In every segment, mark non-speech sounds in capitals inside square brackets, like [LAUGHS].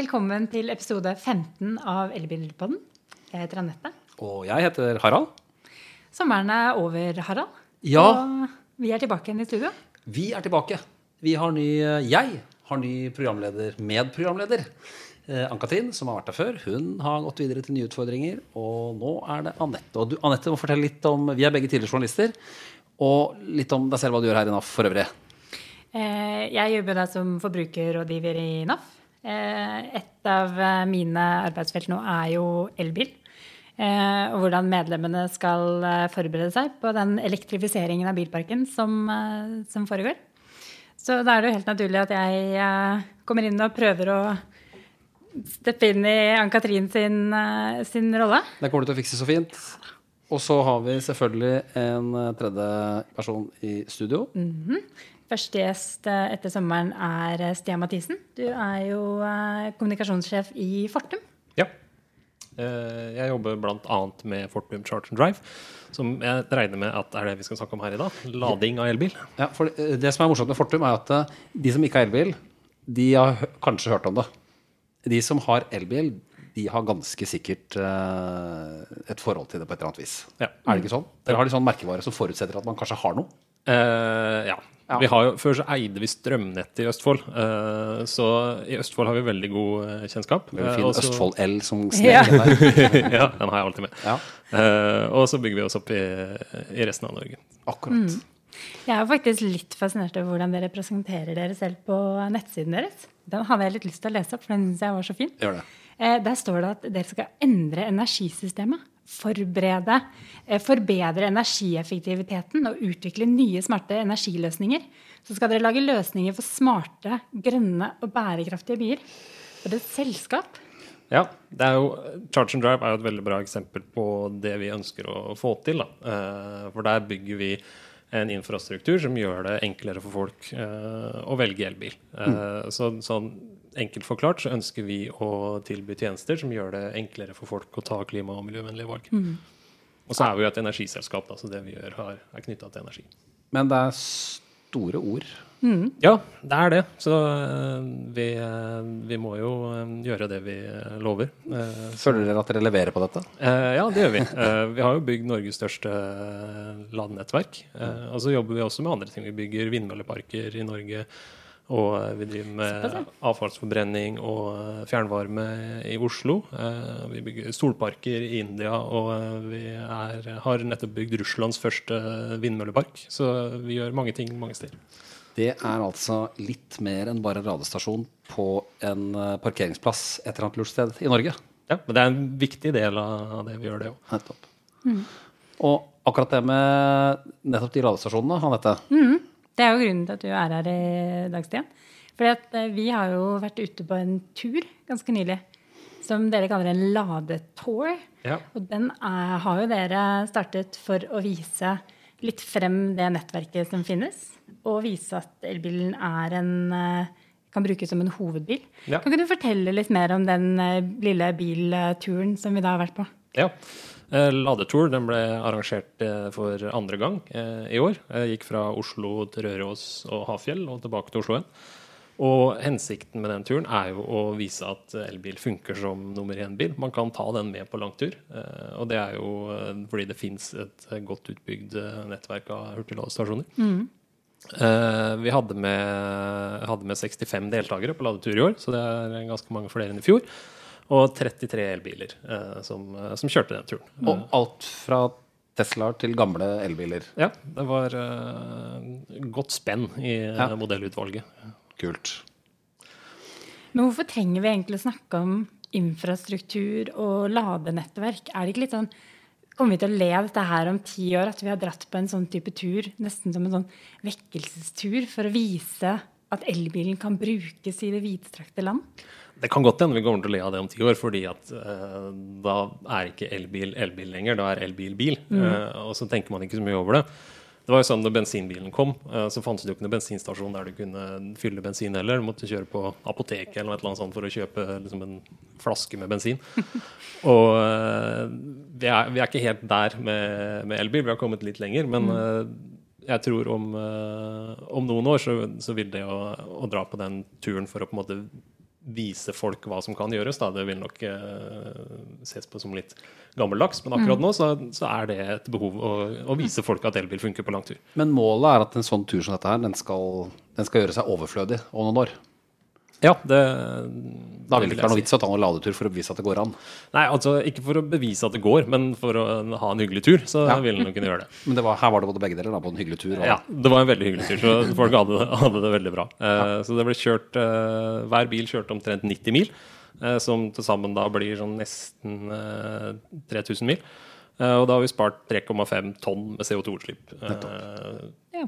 velkommen til episode 15 av Elbilpodden. Jeg heter Anette. Og jeg heter Harald. Sommeren er over, Harald. Ja. Og vi er tilbake igjen i studio. Vi er tilbake. Vi har ny, jeg har ny programleder, medprogramleder. Eh, Ann-Katrin, som har vært der før, hun har gått videre til nye utfordringer. Og nå er det Anette. Og du, Anette må fortelle litt om Vi er begge tidligere journalister. Og litt om deg selv, hva du gjør her i NAF for øvrig. Eh, jeg jobber da som forbrukerrådgiver i NAF. Eh, et av eh, mine arbeidsfelt nå er jo elbil. Og hvordan medlemmene skal forberede seg på den elektrifiseringen av bilparken som, som foregår. Så da er det jo helt naturlig at jeg kommer inn og prøver å steppe inn i Ann-Katrin sin, sin rolle. Det kommer du til å fikse så fint. Og så har vi selvfølgelig en tredje person i studio. Mm -hmm. Første gjest eh, etter sommeren er eh, Stian Mathisen. Du er jo eh, kommunikasjonssjef i Fortum. Ja. Jeg jobber bl.a. med Fortum Charge and Drive, som jeg regner med at er det vi skal snakke om her i dag. Lading av elbil. Ja, for Det som er morsomt med Fortum, er at de som ikke har elbil, de har kanskje hørt om det. De som har elbil, de har ganske sikkert et forhold til det på et eller annet vis. Ja. Er det ikke sånn? Eller har de sånn merkevare som forutsetter at man kanskje har noe? Uh, ja. Ja. Vi har jo, før så eide vi strømnettet i Østfold, uh, så i Østfold har vi veldig god uh, kjennskap. Veldig fin Også, Østfold L som [LAUGHS] sneker ja. der. [LAUGHS] ja, den har jeg alltid med. Ja. Uh, og så bygger vi oss opp i, i resten av Norge. Akkurat. Mm. Jeg er faktisk litt fascinert over hvordan dere presenterer dere selv på nettsiden deres. Den hadde jeg litt lyst til å lese opp, for den syns jeg var så fin. Gjør det. Der står det at dere skal endre energisystemet forberede, eh, forbedre energieffektiviteten og utvikle nye, smarte energiløsninger. Så skal dere lage løsninger for smarte, grønne og bærekraftige byer. For et selskap. Ja. det er jo, Charge and Drive er jo et veldig bra eksempel på det vi ønsker å få til. Da. Eh, for der bygger vi en infrastruktur som gjør det enklere for folk uh, å velge elbil. Mm. så, sånn enkelt forklart så ønsker vi å tilby tjenester som gjør det enklere for folk å ta klima- og miljøvennlige valg. Mm. Og så er vi jo et energiselskap, da, så det vi gjør, har, er knytta til energi. Men det er store ord. Mm. Ja, det er det. Så uh, vi, uh, vi, må jo uh, gjøre det vi lover. Føler dere at dere leverer på dette? ja, det gjør vi. vi har jo bygd Norges største ladenettverk. og så jobber vi også med andre ting. Vi bygger vindmølleparker i Norge. Og eh, vi driver med avfallsforbrenning og eh, fjernvarme i Oslo. Eh, vi bygger solparker i India, og vi er, har nettopp bygd Russlands første vindmøllepark. Så vi gjør mange ting mange steder. Det er altså litt mer enn bare radiostasjon på en parkeringsplass et eller annet lurt sted i Norge. Ja, men det er en viktig del av det vi gjør, det òg. Nettopp. Mm. Og akkurat det med nettopp de radiostasjonene, Anette. Mm. Det er jo grunnen til at du er her i dag, Stian. For eh, vi har jo vært ute på en tur ganske nylig som dere kaller en ladetour. Ja. Og den er, har jo dere startet for å vise litt frem det nettverket som finnes. Og vise at elbilen er en eh, kan brukes som en hovedbil. Ja. Kan ikke du fortelle litt mer om den eh, lille bilturen som vi da har vært på? Ja. Eh, Ladetour den ble arrangert eh, for andre gang eh, i år. Jeg gikk fra Oslo til Røros og Hafjell og tilbake til Oslo igjen. Og hensikten med den turen er jo å vise at elbil funker som nummer én-bil. Man kan ta den med på langtur. Og det er jo fordi det fins et godt utbygd nettverk av hurtigladestasjoner. Mm. Vi hadde med, hadde med 65 deltakere på ladetur i år, så det er ganske mange flere enn i fjor og 33 elbiler eh, som, eh, som, kjørte den turen. Og alt fra Teslaer til gamle elbiler? Ja, det var uh, godt spenn i ja. modellutvalget. Kult. Men hvorfor trenger vi egentlig å snakke om infrastruktur og ladenettverk? Er det ikke litt sånn Kommer vi til å le av dette her om ti år, at vi har dratt på en sånn type tur, nesten som en sånn vekkelsestur, for å vise at elbilen kan brukes i det vidstrakte land? Det kan godt hende vi kommer til å le av det om ti år, fordi at uh, da er ikke elbil elbil lenger, da er elbil bil. Mm. Uh, og så tenker man ikke så mye over det. Det var jo sånn Da bensinbilen kom, uh, så fantes det jo ikke noen bensinstasjon der du kunne fylle bensin heller. Du måtte kjøre på apoteket eller noe sånt for å kjøpe liksom, en flaske med bensin. [LAUGHS] og vi er, vi, er, ikke helt der med, med, elbil, vi har kommet litt lenger. men mm jeg tror om, om, noen år så, så vil det å, å, dra på den turen for å på en måte vise folk hva som kan gjøres. Da. Det vil nok uh, ses på som litt gammeldags, men akkurat mm. nå så, så, er det et behov å, å, vise folk at elbil funker på lang tur. Men målet er at en sånn tur som dette her, den skal, den skal gjøre seg overflødig om noen år? Ja, det, Da vil det ikke være noe vits å ta noen ladetur for å bevise at det går an? Nei, altså ikke for å bevise at det går, men for å ha en hyggelig tur, så ja. vil kunne gjøre det. [LAUGHS] Men det var, her var det både begge deler, da, på en hyggelig tur? Og... Ja, det var en veldig hyggelig tur, så folk hadde, hadde det veldig bra. Ja. Uh, så det ble kjørt uh, Hver bil kjørte omtrent 90 mil, uh, som til sammen da blir sånn nesten 3000 mil. og da har vi spart 3,5 tonn med CO2-utslipp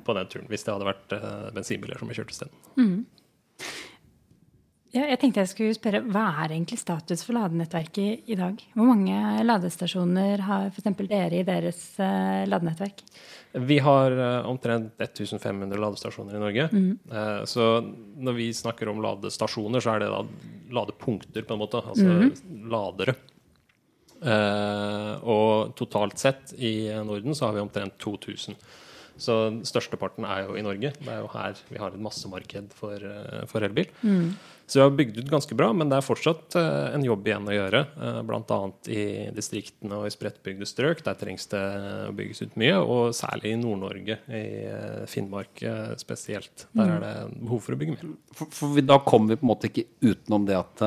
på den turen, hvis det hadde vært bensinbiler som vi kjørte isteden. Mm. Ja, jeg tenkte jeg skulle spørre, Hva er egentlig status for ladenettverket i dag? Hvor mange ladestasjoner har f.eks. dere i deres uh, ladenettverk? Vi har uh, omtrent 1500 ladestasjoner i Norge. Mm. Uh, så når vi snakker om ladestasjoner, så er det da ladepunkter, på en måte. Altså mm. ladere. og totalt sett i Norden så har vi omtrent 2000. Så størsteparten er jo i Norge. Det er jo her vi har et massemarked for, for elbil. Mm. Så vi har bygd ut ganske bra, men det er fortsatt uh, en jobb igjen å gjøre. Eh, Bl.a. i distriktene og i spredtbygde strøk. Der trengs det å bygges ut mye. Og særlig i Nord-Norge, i Finnmark spesielt. Der er det behov for å bygge mer. For, for Da kommer vi på en måte ikke utenom det at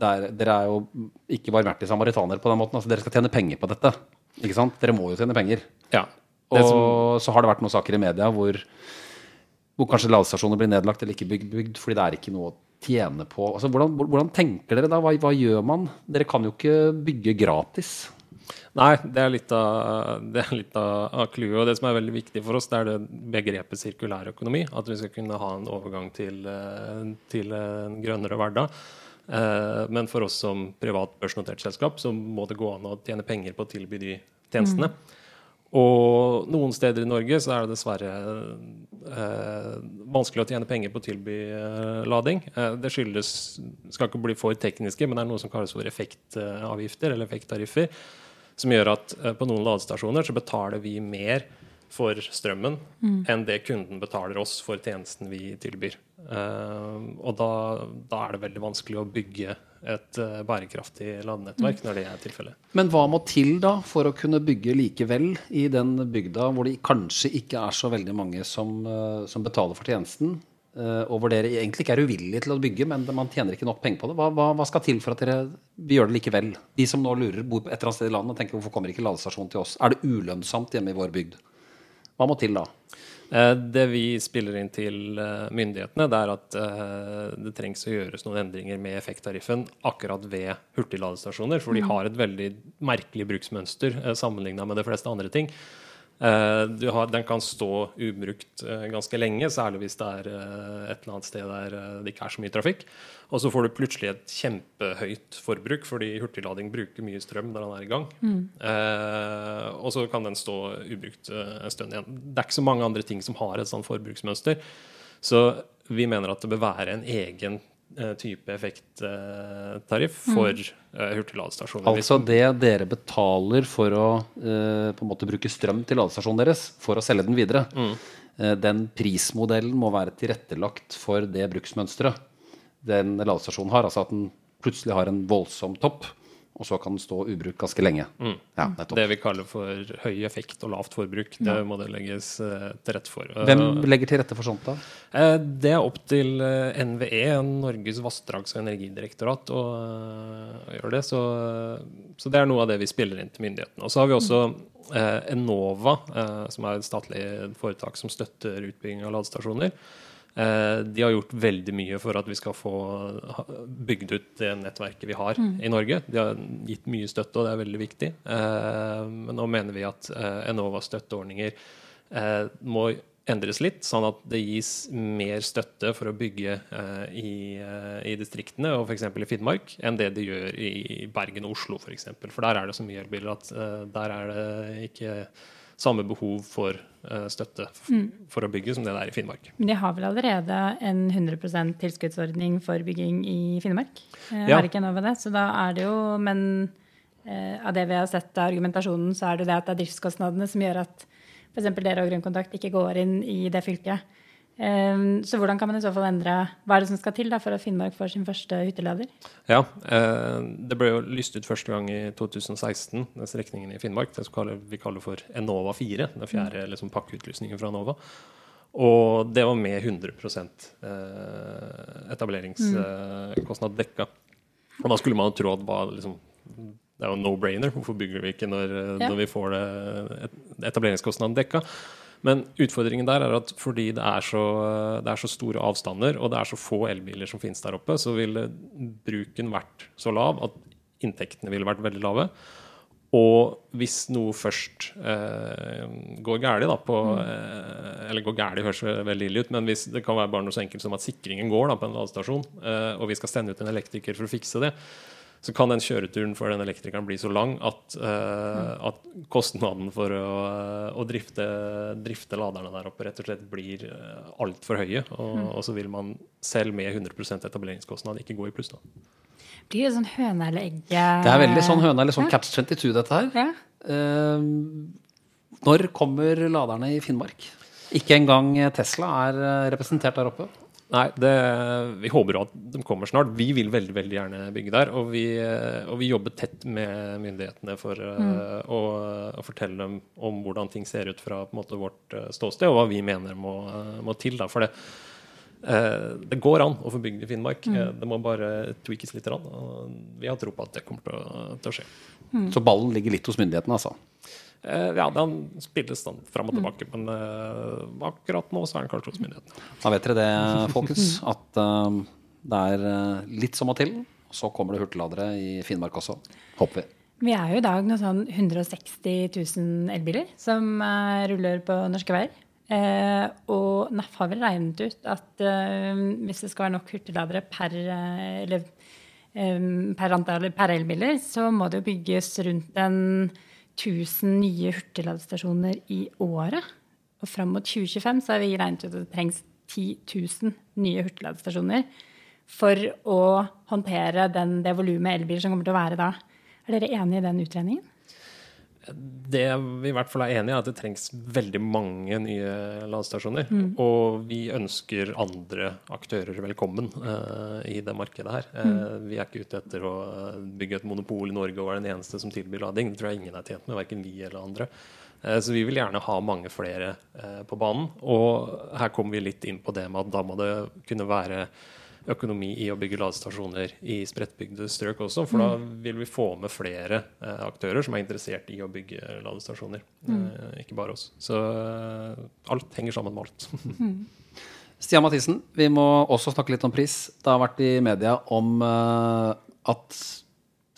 der, dere er jo ikke barmhjertige samaritaner på den måten. Altså, dere skal tjene penger på dette. Ikke sant? Dere må jo tjene penger. Ja. Og som... så har det vært noen saker i media hvor, hvor kanskje ladestasjoner blir nedlagt eller ikke bygd, bygd fordi det er ikke noe å tjene på altså, hvordan, hvordan, tenker dere da? Hva, hva, gjør man? Dere kan jo ikke bygge gratis. Nei, det er litt av, det er av clouet. Og det som er veldig viktig for oss, det er det begrepet sirkulærøkonomi. At vi skal kunne ha en overgang til, eh, til en grønnere hverdag. Eh, men for oss som privat børsnotert selskap så må det gå an å tjene penger på å tilby de tjenestene. Mm. Og noen steder i Norge så er det dessverre eh, vanskelig å tjene penger på å tilby eh, lading. Eh, det skyldes skal ikke bli for tekniske, men det er noe som kalles for effektavgifter eller effekttariffer. Som gjør at eh, på noen ladestasjoner så betaler vi mer for strømmen mm. enn det kunden betaler oss for tjenesten vi tilbyr. Uh, og da, da, er det veldig vanskelig å bygge et uh, bærekraftig ladenettverk mm. når det er tilfellet. Men hva må til da for å kunne bygge likevel i den bygda hvor det kanskje ikke er så veldig mange som, uh, som betaler for tjenesten? og hvor dere egentlig ikke er uvillige til å bygge, men man tjener ikke nok penger på det. Hva, hva, hva skal til for at dere gjør det likevel? De som nå lurer, bor et eller annet sted i landet og tenker hvorfor kommer ikke ladestasjonen til oss? Er det ulønnsomt hjemme i vår bygd? Hva må til da? Eh, det vi spiller inn til eh, myndighetene, det er at eh, det trengs å gjøres noen endringer med effekttariffen akkurat ved hurtigladestasjoner. For de mm. har et veldig merkelig bruksmønster sammenligna med de fleste andre ting. Eh, har, den kan stå ubrukt uh, ganske lenge, særlig hvis det er uh, et eller annet sted der det ikke er så mye trafikk. Og så får du plutselig et kjempehøyt forbruk, fordi hurtiglading bruker mye strøm når den er i gang. Mm. og så kan den stå ubrukt en stund igjen. Det er ikke så mange andre ting som har et sånt forbruksmønster. Så vi mener at det bør være en egen Eh, type effekttariff mm. for mm. Hurtigladestasjoner. Altså det dere betaler for å uh, på en måte bruke strøm til ladestasjonen deres for å selge den videre, mm. uh, den prismodellen må være tilrettelagt for det bruksmønsteret den ladestasjonen har. Altså at den plutselig har en voldsom topp og så kan den stå ubrukt ganske lenge. Mm. Ja, det vi kaller for høy effekt og lavt forbruk, det ja. må det legges uh, til rette for. Hvem legger til rette for sånt, da? Uh, det er opp til eh, NVE, Norges vassdrags- og energidirektorat, å gjøre det. Så, så, det er noe av det vi spiller inn til myndighetene. Og så har vi også Enova, som er et statlig foretak som støtter utbygging av ladestasjoner. Eh, de har gjort veldig mye for at vi skal få bygd ut det nettverket vi har mm. i Norge. De har gitt mye støtte, og det er veldig viktig. Eh, men nå mener vi at eh, Enovas støtteordninger må endres litt, sånn at det gis mer støtte for å bygge i, i distriktene og f.eks. i Finnmark enn det de gjør i Bergen og Oslo f.eks. For, eksempel. for der er det så mye elbiler at der er det ikke samme behov for uh, støtte mm. for å bygge som det det er i Finnmark. Men de har vel allerede en 100% tilskuddsordning for bygging i Finnmark? Uh, ja. Har ikke med det? Så da er det jo Men uh, av det vi har sett av argumentasjonen, så er det det at det er driftskostnadene som gjør at f.eks. dere og Grønn Kontakt ikke går inn i det fylket. Um, så hvordan kan man i så fall endre Hva er det som skal til da for at Finnmark får sin første hyttelader? Ja, eh, Det ble jo lyst ut første gang i 2016, den strekningen i Finnmark. Det vi kaller for Enova 4. Den fjerde mm. liksom, pakkeutlysningen fra Enova. Og det var med 100 eh, etableringskostnad dekka. Og da skulle man jo tro at det var liksom, det er jo no-brainer. Hvorfor bygger vi ikke når, ja. når vi får det, etableringskostnaden dekka? Men utfordringen der er at fordi det er, så, det er, så, store avstander, og det er så få elbiler som finnes der oppe, så ville bruken vært så lav at inntektene ville vært veldig lave. Og hvis noe først eh, går galt, da på mm. eh, Eller går galt høres veldig ille ut, men hvis det kan være bare noe så enkelt som at sikringen går da, på en ladestasjon, eh, og vi skal sende ut en elektriker for å fikse det, så kan den kjøreturen for den elektrikeren bli så lang at, uh, at kostnaden for å, å drifte, drifte, laderne der oppe rett og slett blir uh, altfor høye. Og, mm. og, så vil man selv med 100% etableringskostnad ikke gå i pluss. da. Blir det sånn høne eller egg? Det er veldig sånn høne eller sånn ja. catch 22, dette her. Ja. Uh, når kommer laderne i Finnmark? Ikke engang Tesla er representert der oppe. Nei, det, vi håper at de kommer snart. Vi vil veldig veldig gjerne bygge der. Og vi, og vi jobber tett med myndighetene for mm. uh, å, å, fortelle dem om hvordan ting ser ut fra måte, vårt uh, ståsted, og hva vi mener må, uh, må til. Da. For det, det går an å få bygd i Finnmark. Mm. det må bare tweakes litt. Og vi har tro på at det kommer til å, til å skje. Mm. Så ballen ligger litt hos myndighetene, altså? Uh, ja, den spilles den fram og tilbake, men uh, akkurat nå så er han kanskje hos myndighetene. Da vet dere det, folkens, at uh, det er litt som må til. Og så kommer det hurtigladere i Finnmark også. Håper vi. Vi er jo i dag noe sånn 160 000 elbiler som ruller på norske veier. og NAF har vel regnet ut at hvis det skal være nok hurtigladere per, eller, per, antall, per elbiler, så må det jo bygges rundt en 1000 nye hurtigladestasjoner i året. Og fram mot 2025 så har vi regnet ut at det trengs 10 000 nye hurtigladestasjoner for å håndtere den, det volumet elbiler som kommer til å være da. Er dere enig i den utregningen? Det vi i hvert fall er enige i, er at det trengs veldig mange nye ladestasjoner. Mm. Og vi ønsker andre aktører velkommen uh, i det markedet her. Uh, Vi er ikke ute etter å bygge et monopol i Norge og være den eneste som tilbyr lading. Det tror jeg ingen er tjent med, verken vi eller andre. Uh, så vi vil gjerne ha mange flere på banen. Og her kommer vi litt inn på det med at da må det kunne være økonomi i å bygge ladestasjoner i spredtbygde strøk også. For mm. da vil vi få med flere eh, aktører som er interessert i å bygge ladestasjoner. Mm. Eh, ikke bare oss. Så eh, alt henger sammen med alt. [LAUGHS] mm. Stian Mathisen, vi må også snakke litt om pris. Det har vært i media om eh, at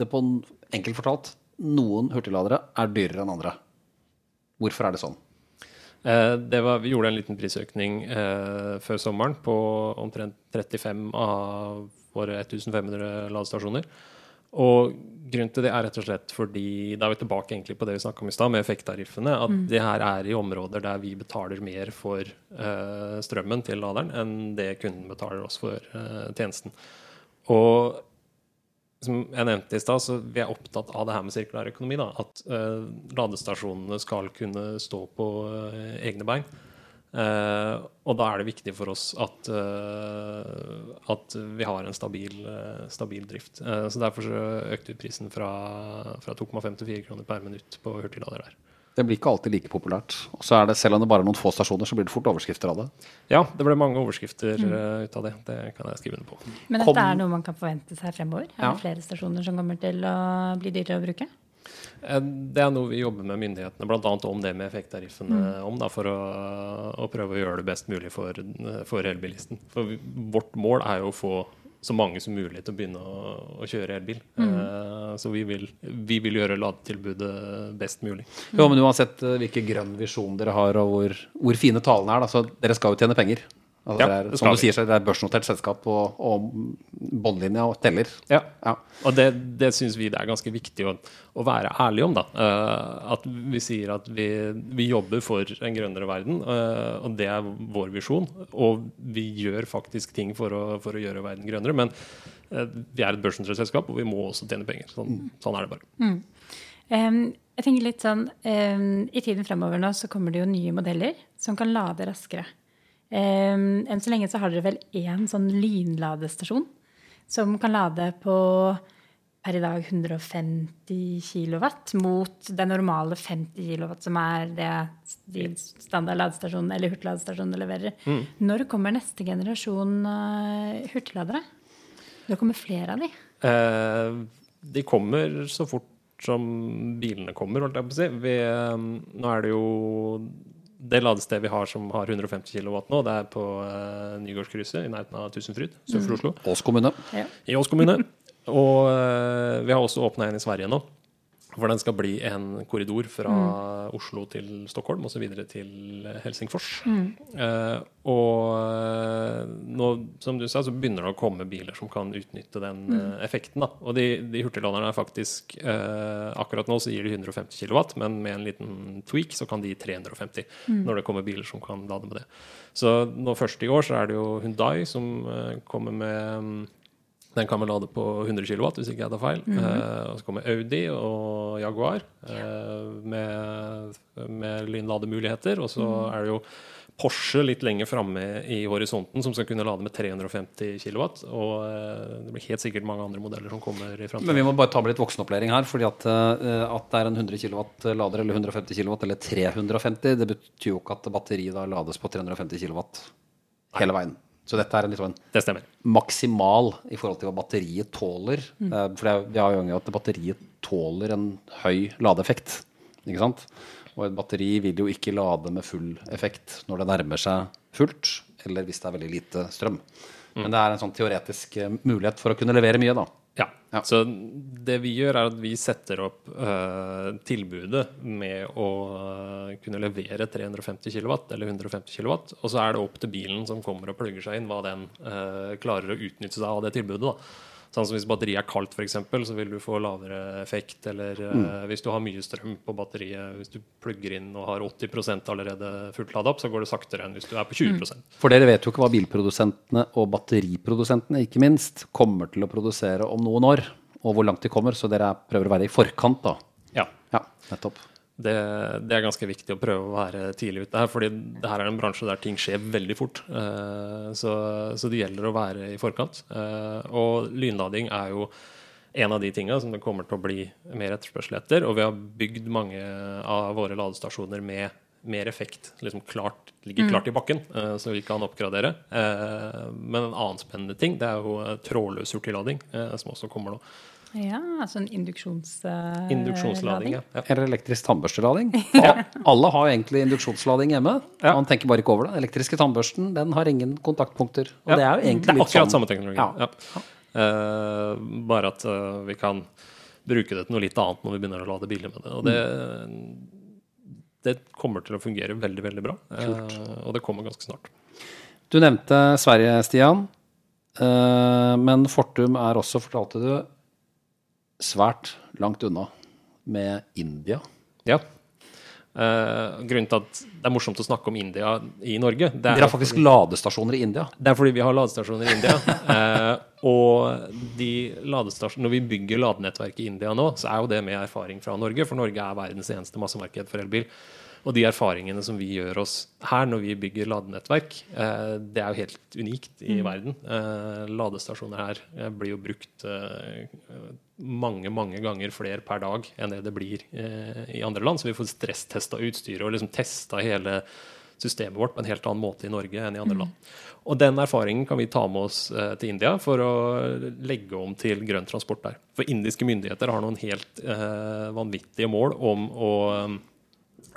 det på enkelt fortalt noen hurtigladere er dyrere enn andre. Hvorfor er det sånn? Eh, var, vi gjorde en liten prisøkning eh, før sommeren på omtrent 35 av våre 1500 ladestasjoner. Og grunnen til det er rett og slett fordi Da er vi tilbake egentlig på det vi snakka om i stad, med effekttariffene. At mm. det her er i områder der vi betaler mer for eh, strømmen til laderen enn det kunden betaler oss for eh, tjenesten. Og som jeg nevnte i stad, så vi er opptatt av det her med sirkulær økonomi. Da, at uh, ladestasjonene skal kunne stå på uh, egne bein. Uh, og da er det viktig for oss at, at vi har en stabil, stabil drift. så Derfor så økte vi prisen fra, fra 2,5 til 4 kroner per minutt på hurtiglader der. Det blir ikke alltid like populært. Og så er det, Selv om det bare er noen få stasjoner, så blir det fort overskrifter av det. Ja, det ble mange overskrifter mm. uh, ut av det. Det kan jeg skrive under på. Men dette Kom. er noe man kan forvente seg fremover? Er ja. det flere stasjoner som kommer til å bli dyrere å bruke? Eh, det er noe vi jobber med myndighetene bl.a. om det med effekttariffene mm. om, da, for å, å, prøve å gjøre det best mulig for, for elbilisten. For vi, vårt mål er jo å få så mange som mulig til å begynne å, å kjøre elbil. Mm. Uh, så vi vil, vi vil, gjøre ladetilbudet best mulig. Jo, men Uansett uh, hvilken grønn visjon dere har, og hvor, hvor fine talene er, da, så dere skal jo tjene penger. Altså, ja, er, som du sier, det er børsnotert selskap, og, og båndlinja teller. Ja. ja. Og det, det syns vi det er ganske viktig å, å være ærlig om. da. Uh, at vi sier at vi, vi, jobber for en grønnere verden, uh, og det er vår visjon. Og vi gjør faktisk ting for å, for å gjøre verden grønnere. Men uh, vi er et børsnotert selskap, og vi må også tjene penger. Sånn, mm. sånn er det bare. Mm. Um, jeg tenker litt sånn, um, I tiden fremover nå så kommer det jo nye modeller som kan lade raskere. Enn så lenge så har dere vel én sånn lynladestasjon som kan lade på per i dag 150 kW mot den normale 50 kW, som er det de standard ladestasjonene eller hurtigladestasjonene leverer. Mm. Når kommer neste generasjon uh, hurtigladere? Når kommer flere av de? Eh, de kommer så fort som bilene kommer, holdt jeg på å si. Vi, nå er det jo det ladestedet vi har som har 150 kW nå, det er på uh, Nygårdskrysset i nærheten av Tusenfryd sør for mm. Oslo. Ås kommune. Ja. I Ås kommune. Og uh, vi har også åpna en i Sverige nå. For den skal bli en korridor fra mm. Oslo til Stockholm og så videre til Helsingfors. Mm. Eh, og nå, som du sa, så begynner det å komme biler som kan utnytte den mm. uh, effekten. Da. Og de, de hurtigladerne er faktisk eh, Akkurat nå så gir de 150 kW, men med en liten tweak så kan de gi 350 mm. når det kommer biler som kan lade med det. Så nå først i år så er det jo Hundai som kommer med um, den kan vel lade på 100 kW, hvis ikke jeg tar feil. Mm -hmm. eh, og så kommer Audi og Jaguar eh, med, med lynlademuligheter. Og så mm. er det jo Porsche litt lenger framme i horisonten som skal kunne lade med 350 kW. Og eh, det blir helt sikkert mange andre modeller som kommer i framtiden. Men vi må bare ta med litt voksenopplæring her. fordi at, at det er en 100 kW lader eller 150 kW eller 350, det betyr jo ikke at batteriet da lades på 350 kW hele veien. Så dette er en liksom en maksimal i forhold til hva batteriet tåler. Mm. Eh, for er, vi har jo at batteriet tåler en høy ladeeffekt. Ikke sant? Og et batteri vil jo ikke lade med full effekt når det nærmer seg fullt, eller hvis det er veldig lite strøm. Mm. Men det er en sånn teoretisk eh, mulighet for å kunne levere mye, da. Ja. Så det vi gjør, er at vi setter opp uh, tilbudet med å uh, kunne levere 350 kW eller 150 kW. Og så er det opp til bilen som kommer og plugger seg inn, hva den uh, klarer å utnytte seg av det tilbudet. da Sånn som Hvis batteriet er kaldt, for eksempel, så vil du få lavere effekt. Eller mm. uh, hvis du har mye strøm på batteriet, hvis du plugger inn og har 80 allerede fullt lada opp, så går det saktere enn hvis du er på 20% mm. For dere vet jo ikke hva bilprodusentene og batteriprodusentene ikke minst kommer til å produsere om noen år, og hvor langt de kommer. Så dere prøver å være i forkant, da. Ja. ja nettopp. Det, det, er ganske viktig å prøve å være tidlig ute her. fordi det her er en bransje der ting skjer veldig fort. Uh, så, så, det gjelder å være i forkant. Uh, og lynlading er jo en av de tinga som det kommer til å bli mer etterspørsel etter. Og vi har bygd mange av våre ladestasjoner med mer effekt. liksom klart, Ligger klart i bakken, uh, så vi kan oppgradere. men en annen spennende ting det er jo trådløs hurtiglading, som også kommer nå. Ja, altså en induksjonslading. Induksjonslading, ja. Eller elektrisk tannbørstelading. [LAUGHS] Ja. Alle har egentlig induksjonslading hjemme. Ja. Man tenker bare ikke over det. Den elektriske tannbørsten den har ingen kontaktpunkter. Og det er jo egentlig det er akkurat sånn. samme teknologi. Uh, bare at uh, vi kan bruke det til noe litt annet når vi begynner å lade biler med det. Og det, det kommer til å fungere veldig, veldig bra. Uh, og det kommer ganske snart. Du nevnte Sverige, Stian. men Fortum er også, fortalte du, svært langt unna med India. Ja. Uh, grunnen til at det er morsomt å snakke om India i Norge Dere har faktisk fordi, ladestasjoner i India? Det er fordi vi har ladestasjoner i India. uh, [LAUGHS] og de når vi bygger ladenettverk i India nå, så er jo det med erfaring fra Norge, for Norge er verdens eneste massemarked for elbil. Og de erfaringene som vi gjør oss her når vi bygger ladenettverk, eh, det er jo helt unikt i mm. verden. Eh, ladestasjoner her eh, blir jo brukt mange mange ganger flere per dag enn det det blir i andre land. Så vi får stresstesta utstyret og liksom testa hele systemet vårt på en helt annen måte i Norge enn i andre mm. land. Og den erfaringen kan vi ta med oss til India for å legge om til grønn transport der. For indiske myndigheter har noen helt vanvittige mål om å Eh,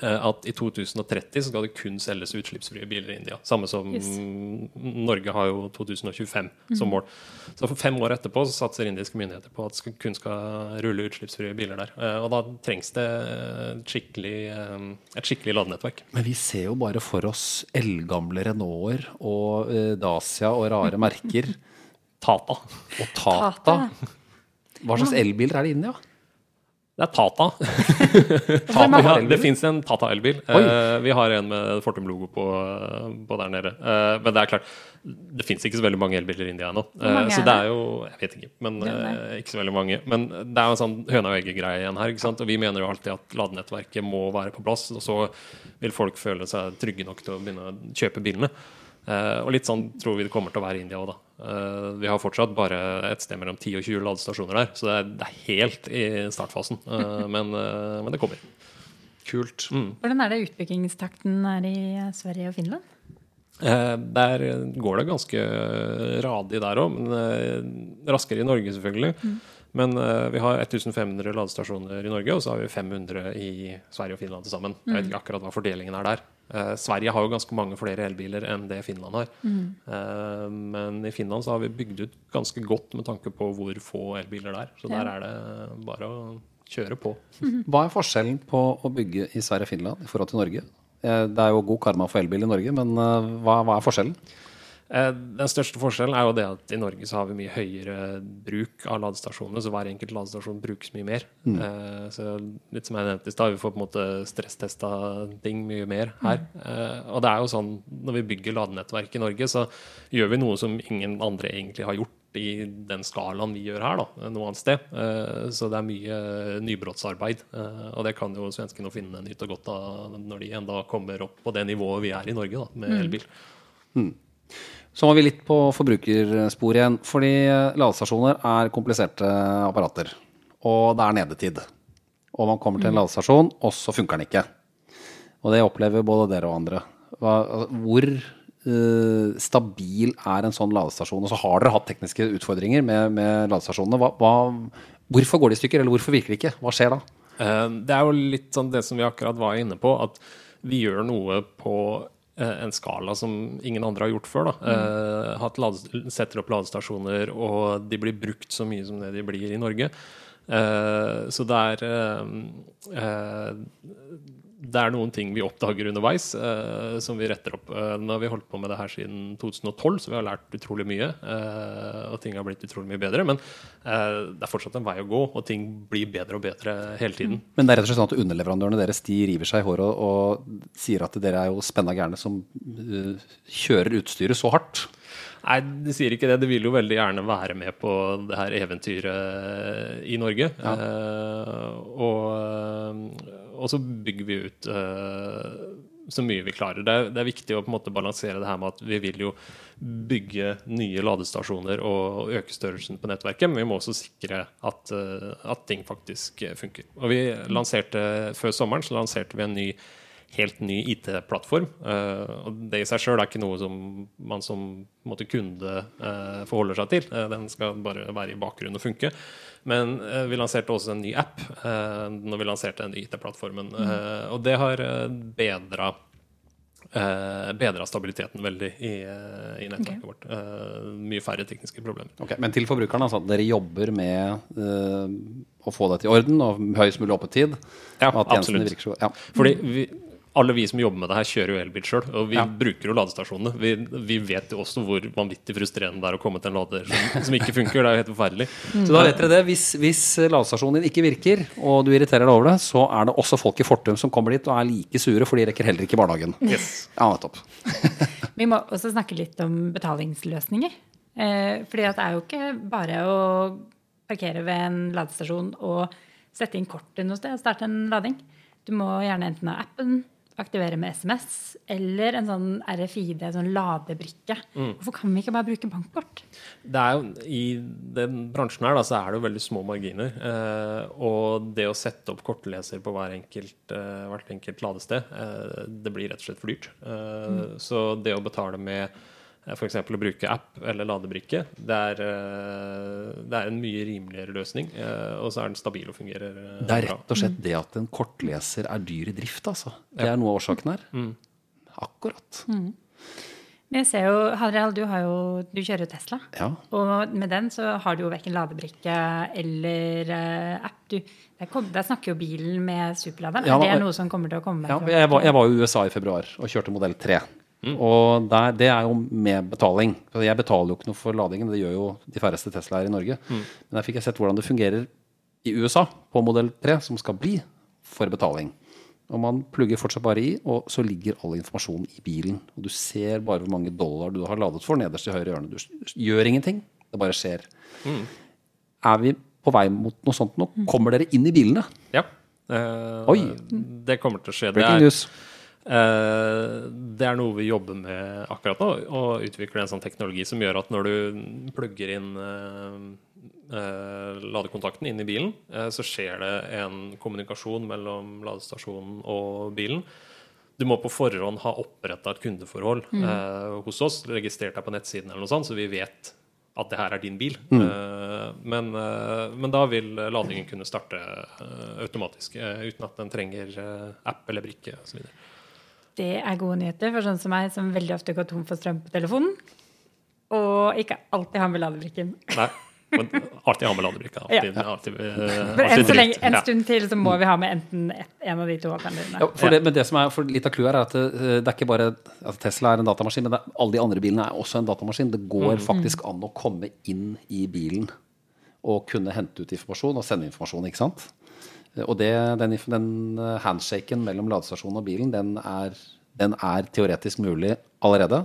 at i 2030 så skal det kun selges utslippsfrie biler i India. Samme som yes. Norge har jo 2025 mm. som mål. Så for fem år etterpå så satser indiske myndigheter på at det kun skal rulle utslippsfrie biler der. Eh, og da trengs det et skikkelig, eh, et skikkelig ladenettverk. Men vi ser jo bare for oss eldgamle Renaulter og Dacia og rare merker. [LAUGHS] Tata. Og Tata. Hva slags elbiler er det i India? Det er Tata. [LAUGHS] Tata ja, det fins en Tata elbil. Uh, vi har en med Fortum-logo på, på, der nede. Uh, men det er klart, det fins ikke så veldig mange elbiler i India ennå. Uh, så det er jo Jeg vet ikke, men ikke så veldig mange. Men det er jo en sånn høna og egget-greie igjen her. Og vi mener jo alltid at ladenettverket må være på plass. Og så vil folk føle seg trygge nok til å begynne å kjøpe bilene. Uh, og litt sånn tror vi det kommer til å være i India òg, da. Uh, vi har fortsatt bare et sted mellom 10 og 20 ladestasjoner der, så det er, det er helt i startfasen. Uh, [LAUGHS] men, men, det kommer. Kult. Mm. Hvordan er det utbyggingstakten er i Sverige og Finland? der går det ganske radig der òg, men raskere i Norge, selvfølgelig. Mm. Men uh, vi har 1500 ladestasjoner i Norge, og så har vi 500 i Sverige og Finland til sammen. Jeg vet mm. ikke akkurat hva fordelingen er der. Uh, Sverige har jo ganske mange flere elbiler enn det Finland har. Mm. Eh, men i Finland så har vi bygd ut ganske godt med tanke på hvor få elbiler det er. Så ja. der er det bare å kjøre på. Hva er forskjellen på å bygge i Sverige og Finland i forhold til Norge? Det er jo god karma for elbil i Norge, men hva, hva er forskjellen? Eh, den største forskjellen er jo det at i Norge så har vi mye høyere bruk av ladestasjonene, så hver enkelt ladestasjon brukes mye mer. Mm. Eh, så litt som jeg nevnte i stad, vi får på en måte stresstesta ting mye mer her. Mm. Og det er jo sånn når vi bygger ladenettverk i Norge, så gjør vi noe som ingen andre egentlig har gjort i den skalaen vi gjør her, da, noe annet sted. Så det er mye nybrottsarbeid. Og det kan jo svenskene finne nytt og godt av når de enda kommer opp på det nivået vi er i Norge, da, med mm. elbil. Mm. Så må vi litt på forbrukerspor igjen. Fordi ladestasjoner er kompliserte apparater. Og det er nedetid. Og man kommer til en mm. ladestasjon, og så funker den ikke. Og det opplever både dere og andre. Hvor uh, stabil er en sånn ladestasjon? Og så har dere hatt tekniske utfordringer med, med ladestasjonene. Hva, hva, hvorfor går de i stykker, eller hvorfor virker de ikke? Hva skjer da? Uh, det er jo litt sånn det som vi akkurat var inne på, at vi gjør noe på Eh, en skala som ingen andre har gjort før. Da. Mm. Uh, setter opp ladestasjoner, og de blir brukt så mye som det de blir i Norge. Uh, så det er det er noen ting vi oppdager underveis eh, som vi retter opp. Eh, nå har vi holdt på med det her siden 2012, så vi har lært utrolig mye. Eh, og ting har blitt utrolig mye bedre. Men det er fortsatt en vei å gå, og ting blir bedre og bedre hele tiden. Mm. Men det er rett og slett sånn at underleverandørene deres de river seg i håret og, og sier at dere er jo spenna gærne som kjører utstyret så hardt? Nei, de sier ikke det. De vil jo veldig gjerne være med på det her eventyret i Norge. Ja. og og så bygger vi ut uh, så mye vi klarer. Det er, det er, viktig å på en måte balansere det her med at vi vil jo bygge nye ladestasjoner og øke størrelsen på nettverket, men vi må også sikre at, uh, at ting faktisk funker. Og vi lanserte Før sommeren så lanserte vi en ny helt ny IT-plattform. Uh, og Det i seg sjøl er ikke noe som man som måte, kunde uh, forholder seg til. Uh, den skal bare være i bakgrunnen og funke. Men vi lanserte også en ny app når vi lanserte den nye IT-plattformen. Mm. og det har bedra Uh, bedra stabiliteten veldig i, uh, i nettverket okay. vårt. Uh, mye færre tekniske problemer. Okay, men til forbrukerne, altså, dere jobber med å få det til orden og høyest mulig oppetid? Ja, absolutt. Virker, ja. Fordi vi, alle vi som jobber med det her, kjører jo elbil sjøl. Og vi ja. bruker jo ladestasjonene. Vi, vi, vet jo også hvor vanvittig frustrerende det er å komme til en lader som, som ikke funker. Det er jo helt forferdelig. Mm. [LAUGHS] Så da vet dere det. Hvis, hvis ladestasjonen din ikke virker, og du irriterer deg over det, så er det også folk i Fortum som kommer dit og er like sure, for de rekker heller ikke barnehagen. Yes. Ja, nettopp. [LAUGHS] vi må også snakke litt om betalingsløsninger. Eh, fordi det er jo ikke bare å parkere ved en ladestasjon og sette inn kortet noe sted og starte en lading. Du må gjerne enten ha appen aktivere med SMS eller en sånn RFID, sånn ladebrikke. Mm. Hvorfor kan vi ikke bare bruke bankkort? Det er jo, I den bransjen her da, så er det jo veldig små marginer. Eh, og det å sette opp kortleser på hver enkelt, eh, hvert enkelt ladested, eh, det blir rett og slett for dyrt. Eh, mm. Så det å betale med F.eks. å bruke app eller ladebrikke. Det er, eh, det er, en mye rimeligere løsning, eh, og så er den stabil og fungerer bra. Det er rett og slett det at en kortleser er dyr i drift, altså. Det er noe av årsaken her. Mm. Akkurat. Mm. Men jeg ser jo, Hadriel, du, har jo, du kjører jo Tesla. Ja. Og med den så har du jo verken ladebrikke eller uh, app. Du, der, kom, der, snakker jo bilen med superladeren. Ja, er noe som kommer til å komme? Ja, jeg var, jeg var i USA i februar og kjørte modell 3. Mm. Og der, det er jo med betaling. Jeg betaler jo ikke noe for ladingen. Det gjør jo de færreste Teslaer i Norge. Mm. Men der fikk jeg sett hvordan det fungerer i USA på modell 3, som skal bli for betaling. Og man plugger fortsatt bare i, og så ligger all informasjonen i bilen. Og du ser bare hvor mange dollar du har ladet for nederst i høyre hjørne. Du gjør ingenting. Det bare skjer. Mm. Er vi på vei mot noe sånt nå? Kommer dere inn i bilene? Ja. Eh, Oi! Det kommer til å skje. Breaking news. Eh, det er noe vi jobber med akkurat nå, og utvikler en sånn teknologi som gjør at når du plugger inn eh, eh, ladekontakten inn i bilen, så skjer det en kommunikasjon mellom ladestasjonen og bilen. Du må på forhånd ha oppretta et kundeforhold mm. hos oss, registrert deg på nettsiden, eller noe sånt, så vi vet at det her er din bil. Mm. Men, men, da vil ladingen kunne starte automatisk uten at den trenger app eller brikke osv. Det er gode nyheter for sånne som meg, som veldig ofte går tom for strøm på telefonen. Og ikke alltid har med ladebrikken. Nei, men alltid har med ladebrikka. Ja. alltid en, lenge, en, stund til så må vi ha med enten et, en av de to alternativene. Ja, for det, men det som er for litt av clouet er at det, eh, det, er ikke bare at Tesla er en datamaskin, men det, alle de andre bilene er også en datamaskin. Det går mm. faktisk an å komme inn i bilen og kunne hente ut informasjon og sende informasjon. ikke sant? Og det, den, den eh, handshaken mellom ladestasjonen og bilen, den er, den er teoretisk mulig allerede.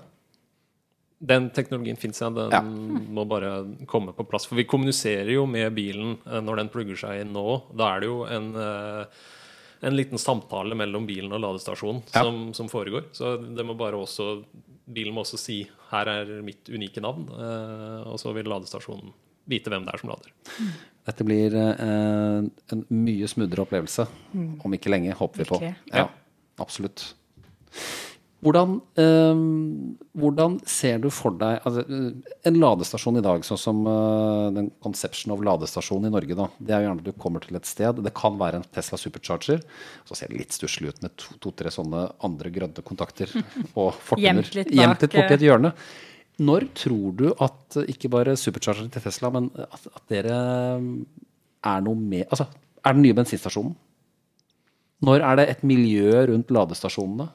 Den teknologien fins, ja. Den ja. må bare komme på plass. For vi kommuniserer jo med bilen eh, når den plugger seg inn nå. Da er det jo en, eh, en liten samtale mellom bilen og ladestasjonen ja. som, som, foregår. Så det må bare også bilen må også si 'her er mitt unike navn', og så vil ladestasjonen vite hvem det er som lader. Dette blir eh, en mye smuddere opplevelse mm. om ikke lenge, håper vi på. Ja, absolutt. Hvordan, eh, hvordan, ser du for deg altså, En ladestasjon i dag, sånn som eh, den Conception of ladestasjon i Norge, da, det er jo gjerne at du kommer til et sted. Det kan være en Tesla Supercharger. Så ser det litt stusslig ut med to-tre to, sånne andre grønne kontakter og fortenner gjemt litt, bak, litt borti et hjørne. Når tror du at ikke bare superchargeren til Tesla, men at, at dere er noe med Altså, er den nye bensinstasjonen? Når er det et miljø rundt ladestasjonene?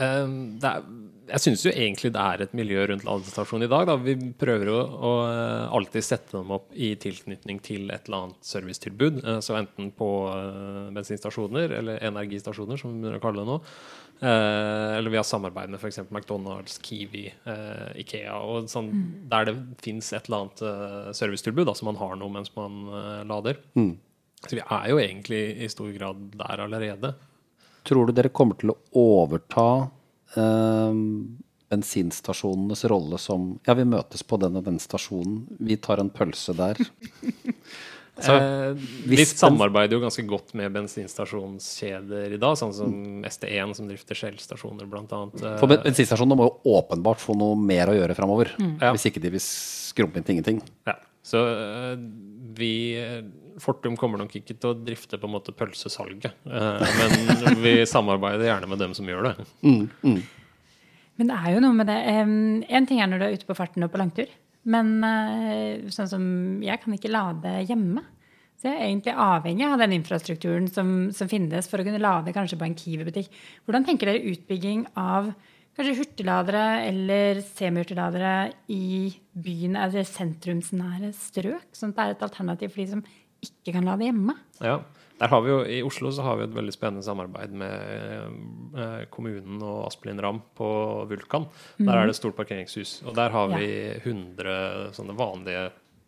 Um, er, jeg syns jo egentlig det er et miljø rundt ladestasjonen i dag. Da. Vi prøver å, å, alltid sette dem opp i tilknytning til et eller annet servicetilbud. Eh, så enten på uh, bensinstasjoner, eller energistasjoner, som vi kaller det nå, Eh, eller vi har samarbeid med f.eks. McDonald's, Kiwi, eh, Ikea. Og sånn, mm. Der det fins et eller annet uh, servicetilbud, som man har noe mens man lader. Mm. Så vi er jo egentlig i stor grad der allerede. Tror du dere kommer til å overta eh, bensinstasjonenes rolle som Ja, vi møtes på den og den stasjonen. Vi tar en pølse der. [LAUGHS] Så, eh, vi samarbeider jo ganske godt med bensinstasjonskjeder i dag, sånn som ST1, som drifter Shell-stasjoner, bl.a. For bensinstasjonene må jo åpenbart få noe mer å gjøre framover. Mm. Hvis ikke de vil skrumpe inn til ingenting. Ja. Så uh, vi Fortum kommer nok ikke til å drifte på en måte pølsesalget, men [LAUGHS] vi samarbeider gjerne med dem som gjør det. Mm, mm. Men det er jo noe med det. Én en ting er når du er ute på farten og på langtur. Men eh, sånn som jeg kan ikke lade hjemme. Så jeg er egentlig avhengig av den infrastrukturen som, som finnes for å kunne lade kanskje på en Kiwi-butikk. Hvordan tenker dere utbygging av kanskje hurtigladere eller semihurtigladere i byen, eller sentrumsnære strøk? Sånn at det er et alternativ for de som ikke kan lade hjemme? Ja, der har vi jo, I Oslo så har vi et veldig spennende samarbeid med eh, kommunen og Asplin Ram på Vulkan. Mm. Der er det et stort parkeringshus. Og der har vi 100 sånne vanlige,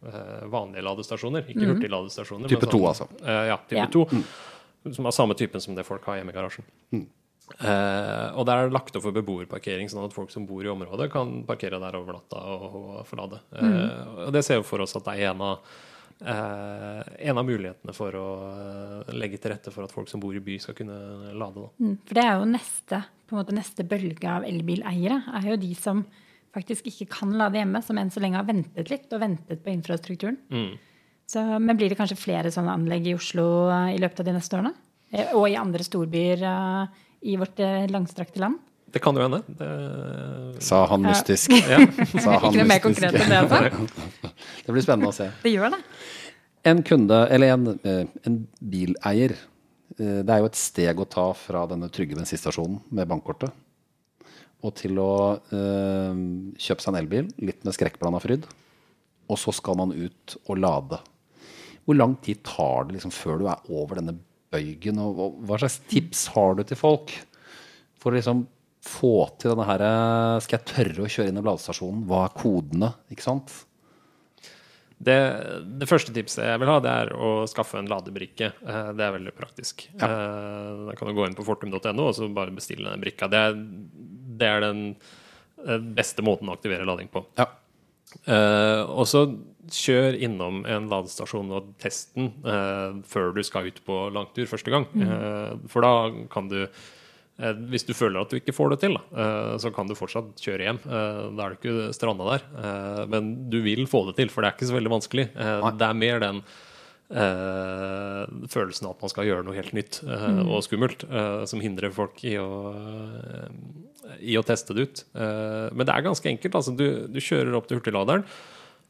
eh, vanlige ladestasjoner. Ikke mm. hurtigladestasjoner. Type 2, sånn, altså. Eh, ja, type 2. Mm. Som er samme typen som det folk har hjemme i garasjen. Mm. Eh, og der er det lagt opp for beboerparkering, sånn at folk som bor i området, kan parkere der over natta og, og forlade. Mm. Eh, og det ser jo for oss at det er en av Eh, en av mulighetene for å eh, legge til rette for at folk som bor i by, skal kunne lade. Mm, for det er jo neste, måte neste bølge av elbileiere. er jo de som faktisk ikke kan lade hjemme, som enn så lenge har ventet litt og ventet på infrastrukturen. Mm. Så, men blir det kanskje flere sånne anlegg i Oslo eh, i løpet av de neste årene? Og i andre storbyer i vårt langstrakte land? Det kan jo hende. Det... Sa han mystisk. [LAUGHS] Ja. Sa han Ikke noe mer konkret enn det. Da. [LAUGHS] Det blir spennende å se. Det gjør det. En kunde, eller en, eh, en bileier, eh, det er jo et steg å ta fra denne trygge bensinstasjonen med bankkortet og til å øh, kjøpe seg en elbil, litt med skrekkblanda fryd. Og så skal man ut og lade. Hvor lang tid tar det liksom før du er over denne bøygen? Og hva slags tips har du til folk for å liksom få til denne her Skal jeg tørre å kjøre inn i ladestasjonen? Hva er kodene? Ikke sant? Det, det, første tipset jeg vil ha, det er å skaffe en ladebrikke. Eh, det er veldig praktisk. Ja. Eh, da kan du gå inn på fortum.no og så bare bestille den brikka. Det er, det er den eh, beste måten å aktivere lading på. Ja. Og så kjør innom en ladestasjon og test den før du skal ut på langtur første gang. Mm. For da kan du Eh, hvis du føler at du ikke får det til, eh, så kan du fortsatt kjøre hjem. Eh, da er du ikke stranda der. Men du vil få det til, for det er ikke så veldig vanskelig. Det er mer den følelsen av at man skal gjøre noe helt nytt mm. og skummelt, som hindrer folk i å, i å teste det ut. men det er ganske enkelt. Altså, du, du, kjører opp til hurtigladeren,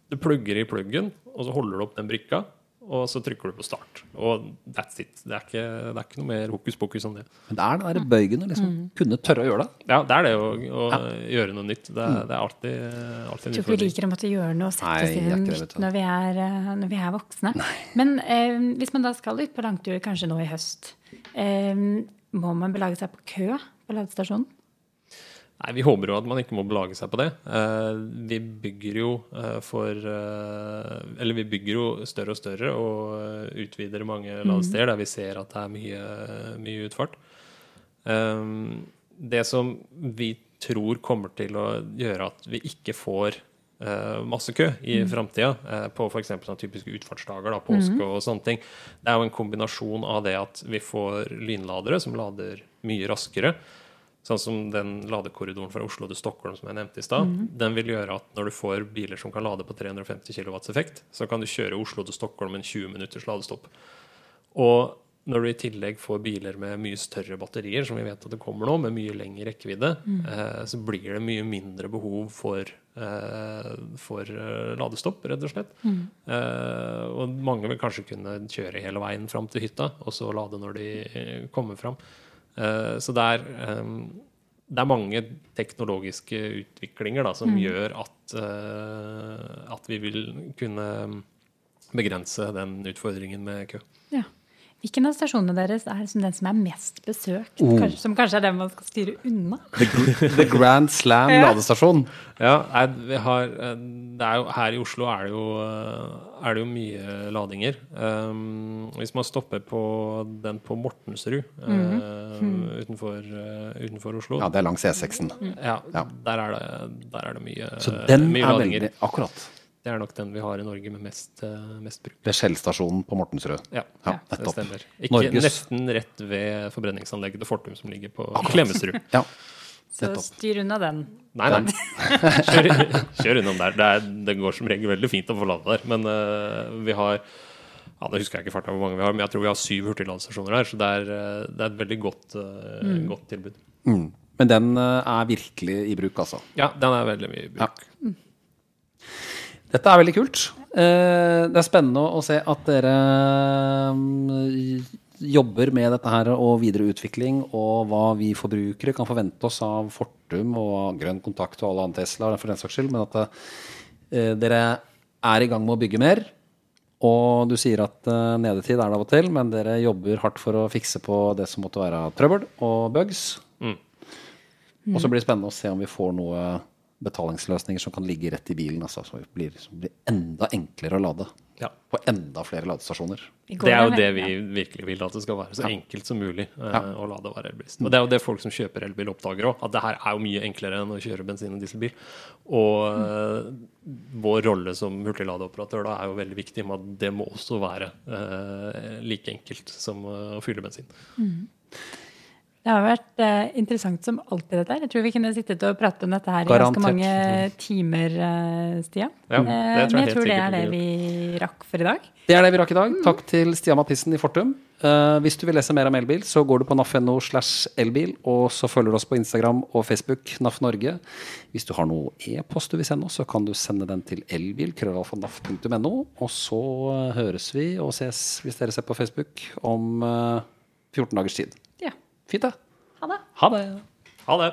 du plugger i pluggen, og så holder du opp den brikka og så trykker du på start. Og that's it. Det er ikke, det er ikke noe mer hokus pokus enn det. Men det er den derre bøygen å liksom mm. kunne tørre å gjøre det. Ja, det er det å, å ja. gjøre noe nytt. Det, mm. det er alltid, alltid Jeg tror ikke vi liker å måtte gjøre noe og sette oss inn nytt når, vi er, eh, når vi er voksne. Nei. Men eh, hvis man da skal ut på langtur, kanskje nå i høst, eh, må man belage seg på kø på ladestasjonen? Nei, Vi håper jo at man ikke må belage seg på det. Uh, vi bygger jo uh, for uh, Eller vi bygger jo større og større og utvider mange mm. ladesteder der vi ser at det er mye, mye utfart. Det som vi tror kommer til å gjøre at vi ikke får masse kø i mm. framtida, på f.eks. sånne typiske utfartsdager, da, påske mm. og sånne ting, det er jo en kombinasjon av det at vi får lynladere som lader mye raskere. Sånn som den ladekorridoren fra Oslo til Stockholm som jeg nevnte i stad. Mm. Den vil gjøre at når du får biler som kan lade på 350 kW effekt, så kan du kjøre Oslo til Stockholm med en 20 minutters ladestopp. Og når du i tillegg får biler med mye større batterier, som vi vet at det kommer nå, med mye lengre rekkevidde, mm. eh, så blir det mye mindre behov for, eh, for uh, ladestopp, rett og slett. Mm. Eh, og mange vil kanskje kunne kjøre hele veien fram til hytta, og så lade når de kommer fram. Eh, så det er, det er mange teknologiske utviklinger da, som mm. gjør at, eh, at vi vil kunne begrense den utfordringen med kø. Ja. Hvilken av stasjonene deres er den som er mest besøkt? Oh. Kanskje, som kanskje er den man skal styre unna? The, the Grand Slam [LAUGHS] ja. ladestasjon. Ja, vi har, det er jo, her i Oslo er det jo, er det jo mye ladinger. Um, hvis man stopper på den på Mortensrud mm -hmm. uh, utenfor, uh, utenfor, Oslo Ja, det er langs E6-en. Ja, ja, Der, er det, der er det mye, Så den mye er ladinger. veldig Akkurat. Det er nok den vi har i Norge med mest, uh, mest bruk. Ved Skjellstasjonen på Mortensrud? Ja, ja det stemmer. Ikke Norges... Nesten rett ved forbrenningsanlegget til Fortum som ligger på Klemetsrud. ja. Så styr unna den. Nei, nei. [LAUGHS] kjør, kjør unnom der. Det, er, det, går som regel veldig fint å få lade der. Men uh, vi har ja, det husker jeg ikke farta hvor mange vi har, men jeg tror vi har syv hurtigladestasjoner her. Så det er, eh, det er et veldig godt, uh, mm. godt tilbud. Mm. Men den er virkelig i bruk, altså? Ja, den er veldig mye i bruk. Ja. Dette er veldig kult. Eh, det er spennende å se at dere mm, jobber med dette her og videre utvikling, og hva vi forbrukere kan forvente oss av Fortum og Grønn Kontakt og alle andre Tesla for den saks skyld, men at eh, dere er i gang med å bygge mer. Og du sier at nedetid er det av og til, men dere jobber hardt for å fikse på det som måtte være trøbbel og bugs. Mm. Og så blir det spennende å se om vi får noe betalingsløsninger som kan ligge rett i bilen. Altså, som blir, som blir enda enklere å lade ja. på enda flere ladestasjoner. Det er jo det vi virkelig vil, at det skal være så ja. enkelt som mulig eh, ja. å lade hver elbilist. Og det er jo det folk som kjøper elbil, oppdager òg. At det her er jo mye enklere enn å kjøre bensin- og dieselbil. Og mm. vår rolle som hurtigladeoperatør da er jo veldig viktig med at det må også være eh, like enkelt som å fylle bensin. Mm. Det har vært eh, interessant som alltid, dette her. Jeg tror vi kunne sittet og pratet om dette her i ganske mange timer, uh, Stian. Ja, det eh, tror Men jeg tror det er det vi rakk for i dag. Det er det vi rakk i dag. Takk til Stian Mathisen i Fortum. Uh, hvis du vil lese mer om elbil, så går du på naf.no slash elbil, og så følger du oss på Instagram og Facebook, NAF Norge. Hvis du har noe e-post du vil sende oss, så kan du sende den til elbil, krøllalfa.naf.no. Og så høres vi og ses, hvis dere ser på Facebook, om uh, 14 dagers tid. Fint, det. Ha det. Ha det. Ha det.